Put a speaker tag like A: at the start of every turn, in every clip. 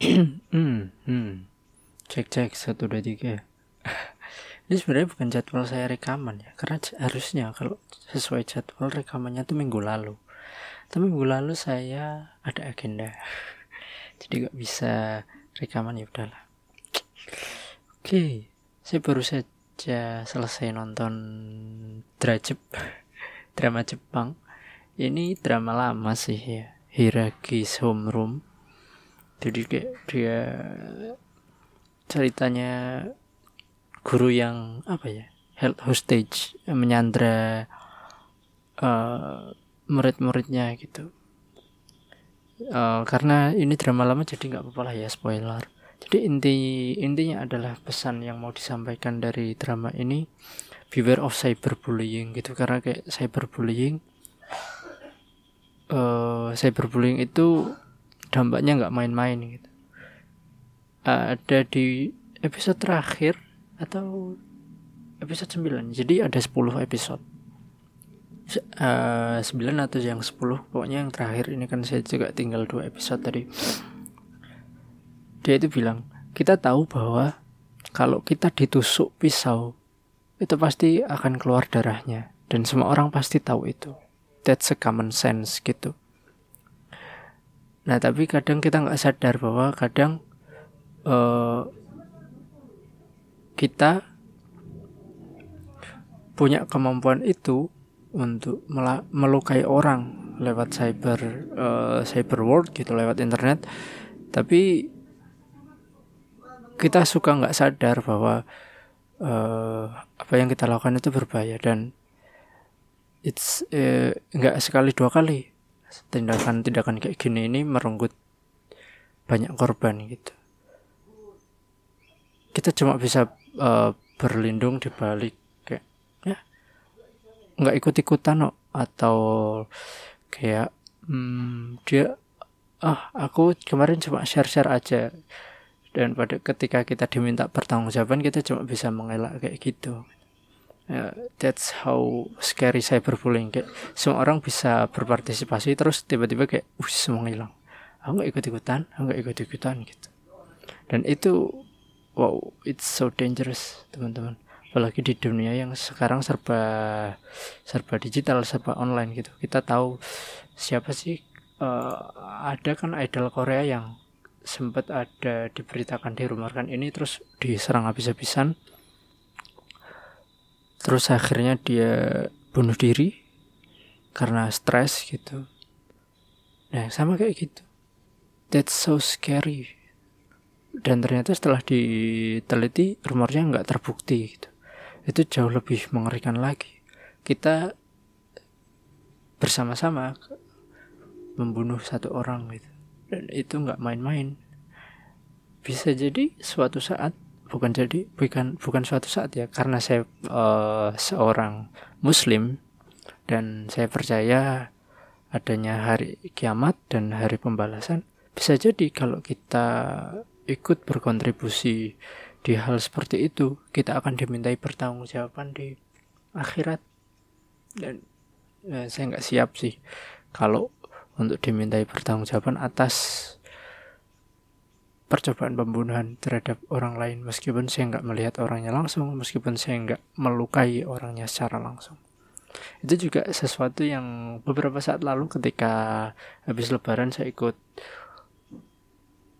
A: hmm, hmm. Cek cek satu dua tiga. Ini sebenarnya bukan jadwal saya rekaman ya, karena harusnya kalau sesuai jadwal rekamannya tuh minggu lalu. Tapi minggu lalu saya ada agenda, jadi gak bisa rekaman ya udahlah. Oke, saya baru saja selesai nonton Drajep, drama Jepang. Ini drama lama sih ya, Hiraki's Homeroom. Jadi kayak dia ceritanya guru yang apa ya health hostage menyandra uh, murid-muridnya gitu. Uh, karena ini drama lama jadi nggak apa-apa lah ya spoiler. Jadi inti intinya adalah pesan yang mau disampaikan dari drama ini beware of cyberbullying gitu. Karena kayak cyberbullying uh, cyberbullying itu dampaknya nggak main-main gitu. Ada di episode terakhir atau episode 9 jadi ada 10 episode. Uh, 9 atau yang 10 pokoknya yang terakhir ini kan saya juga tinggal dua episode tadi. Dia itu bilang kita tahu bahwa kalau kita ditusuk pisau itu pasti akan keluar darahnya. Dan semua orang pasti tahu itu. That's a common sense gitu nah tapi kadang kita nggak sadar bahwa kadang uh, kita punya kemampuan itu untuk melukai orang lewat cyber uh, cyber world gitu lewat internet. Tapi kita suka nggak sadar bahwa uh, apa yang kita lakukan itu berbahaya dan it's nggak uh, sekali dua kali tindakan-tindakan kayak gini ini merenggut banyak korban gitu. Kita cuma bisa uh, berlindung di balik kayak ya nggak ikut ikutan no. atau kayak hmm, dia ah aku kemarin cuma share share aja. Dan pada ketika kita diminta pertanggungjawaban kita cuma bisa mengelak kayak gitu yeah, that's how scary cyberbullying. Kayak semua orang bisa berpartisipasi terus tiba-tiba kayak uh semua hilang. Aku nggak ikut ikutan aku nggak ikut ikutan gitu. Dan itu wow it's so dangerous teman-teman. Apalagi di dunia yang sekarang serba serba digital serba online gitu. Kita tahu siapa sih uh, ada kan idol Korea yang sempat ada diberitakan dirumorkan ini terus diserang habis-habisan terus akhirnya dia bunuh diri karena stres gitu. Nah sama kayak gitu. That's so scary. Dan ternyata setelah diteliti rumornya nggak terbukti gitu. Itu jauh lebih mengerikan lagi. Kita bersama-sama membunuh satu orang gitu. Dan itu nggak main-main. Bisa jadi suatu saat bukan jadi bukan bukan suatu saat ya karena saya uh, seorang muslim dan saya percaya adanya hari kiamat dan hari pembalasan bisa jadi kalau kita ikut berkontribusi di hal seperti itu, kita akan dimintai pertanggungjawaban di akhirat. Dan ya, saya nggak siap sih kalau untuk dimintai pertanggungjawaban atas percobaan pembunuhan terhadap orang lain meskipun saya nggak melihat orangnya langsung meskipun saya nggak melukai orangnya secara langsung. Itu juga sesuatu yang beberapa saat lalu ketika habis lebaran saya ikut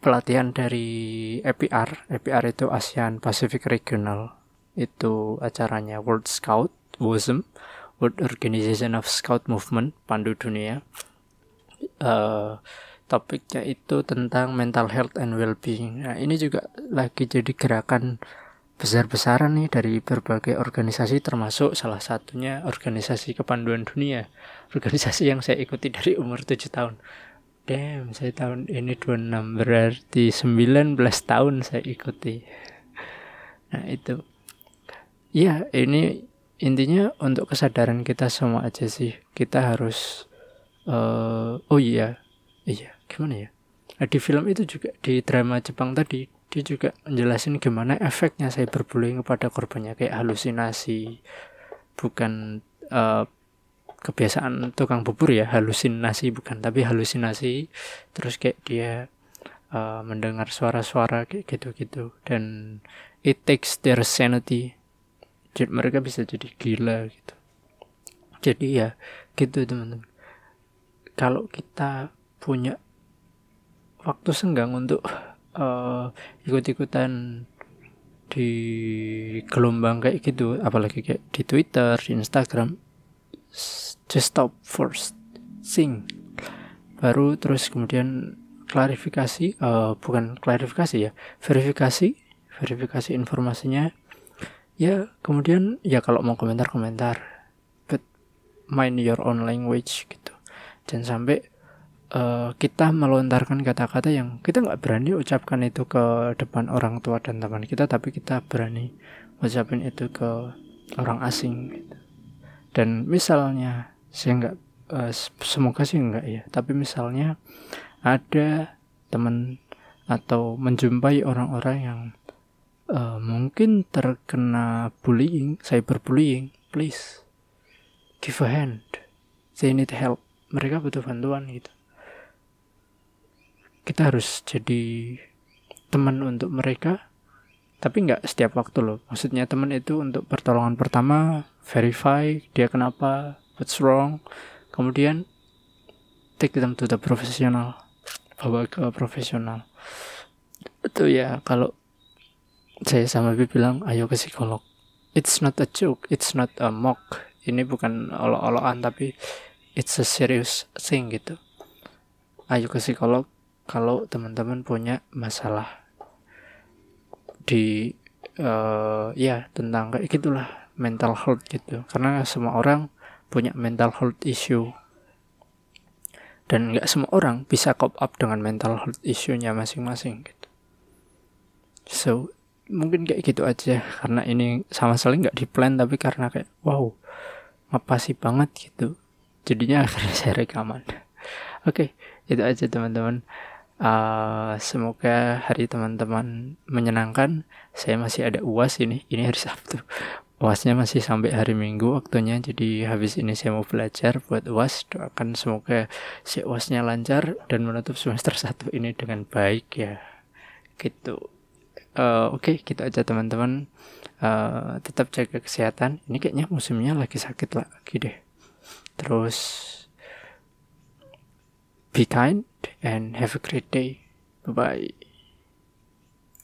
A: pelatihan dari EPR EPR itu ASEAN Pacific Regional. Itu acaranya World Scout WOSM World Organization of Scout Movement pandu dunia. Uh, topiknya itu tentang mental health and well-being nah ini juga lagi jadi gerakan besar-besaran nih dari berbagai organisasi termasuk salah satunya organisasi kepanduan dunia organisasi yang saya ikuti dari umur 7 tahun Damn, saya tahun ini 26 berarti 19 tahun saya ikuti. Nah, itu. Ya, ini intinya untuk kesadaran kita semua aja sih. Kita harus uh, oh iya. Iya, gimana ya? Nah, di film itu juga di drama Jepang tadi dia juga menjelasin gimana efeknya saya cyberbullying kepada korbannya kayak halusinasi bukan uh, kebiasaan tukang bubur ya halusinasi bukan tapi halusinasi terus kayak dia uh, mendengar suara-suara kayak gitu-gitu dan it takes their sanity. Jadi mereka bisa jadi gila gitu. Jadi ya gitu teman-teman. Kalau kita punya waktu senggang untuk uh, ikut-ikutan di gelombang kayak gitu apalagi kayak di Twitter di Instagram just stop first sing. Baru terus kemudian klarifikasi uh, bukan klarifikasi ya verifikasi verifikasi informasinya. Ya kemudian ya kalau mau komentar komentar. But mind your own language gitu. Jangan sampai uh, kita melontarkan kata-kata yang kita nggak berani ucapkan itu ke depan orang tua dan teman kita tapi kita berani ucapin itu ke orang asing gitu. dan misalnya saya nggak uh, semoga sih enggak ya tapi misalnya ada teman atau menjumpai orang-orang yang uh, mungkin terkena bullying cyberbullying please give a hand. They need help. Mereka butuh bantuan gitu kita harus jadi teman untuk mereka tapi nggak setiap waktu loh. Maksudnya teman itu untuk pertolongan pertama verify dia kenapa what's wrong. Kemudian take them to the professional bawa ke profesional. Itu ya kalau saya sama Bibi bilang ayo ke psikolog. It's not a joke it's not a mock. Ini bukan olok-olokan tapi it's a serious thing gitu. Ayo ke psikolog kalau teman-teman punya masalah di uh, ya tentang kayak gitulah mental health gitu. Karena semua orang punya mental health issue. Dan nggak semua orang bisa cope up dengan mental health issue-nya masing-masing gitu. So mungkin kayak gitu aja. Karena ini sama sekali nggak di plan tapi karena kayak wow ngapasi banget gitu. Jadinya akhirnya saya rekaman. Oke okay, itu aja teman-teman uh, semoga hari teman-teman menyenangkan. Saya masih ada uas ini ini hari Sabtu. UASnya masih sampai hari Minggu waktunya jadi habis ini saya mau belajar buat UAS. Doakan semoga si UASnya lancar dan menutup semester satu ini dengan baik ya. Gitu. Uh, oke okay, gitu aja teman-teman. Uh, tetap jaga kesehatan. Ini kayaknya musimnya lagi sakit lagi deh. Terus be kind and have a great day. Bye bye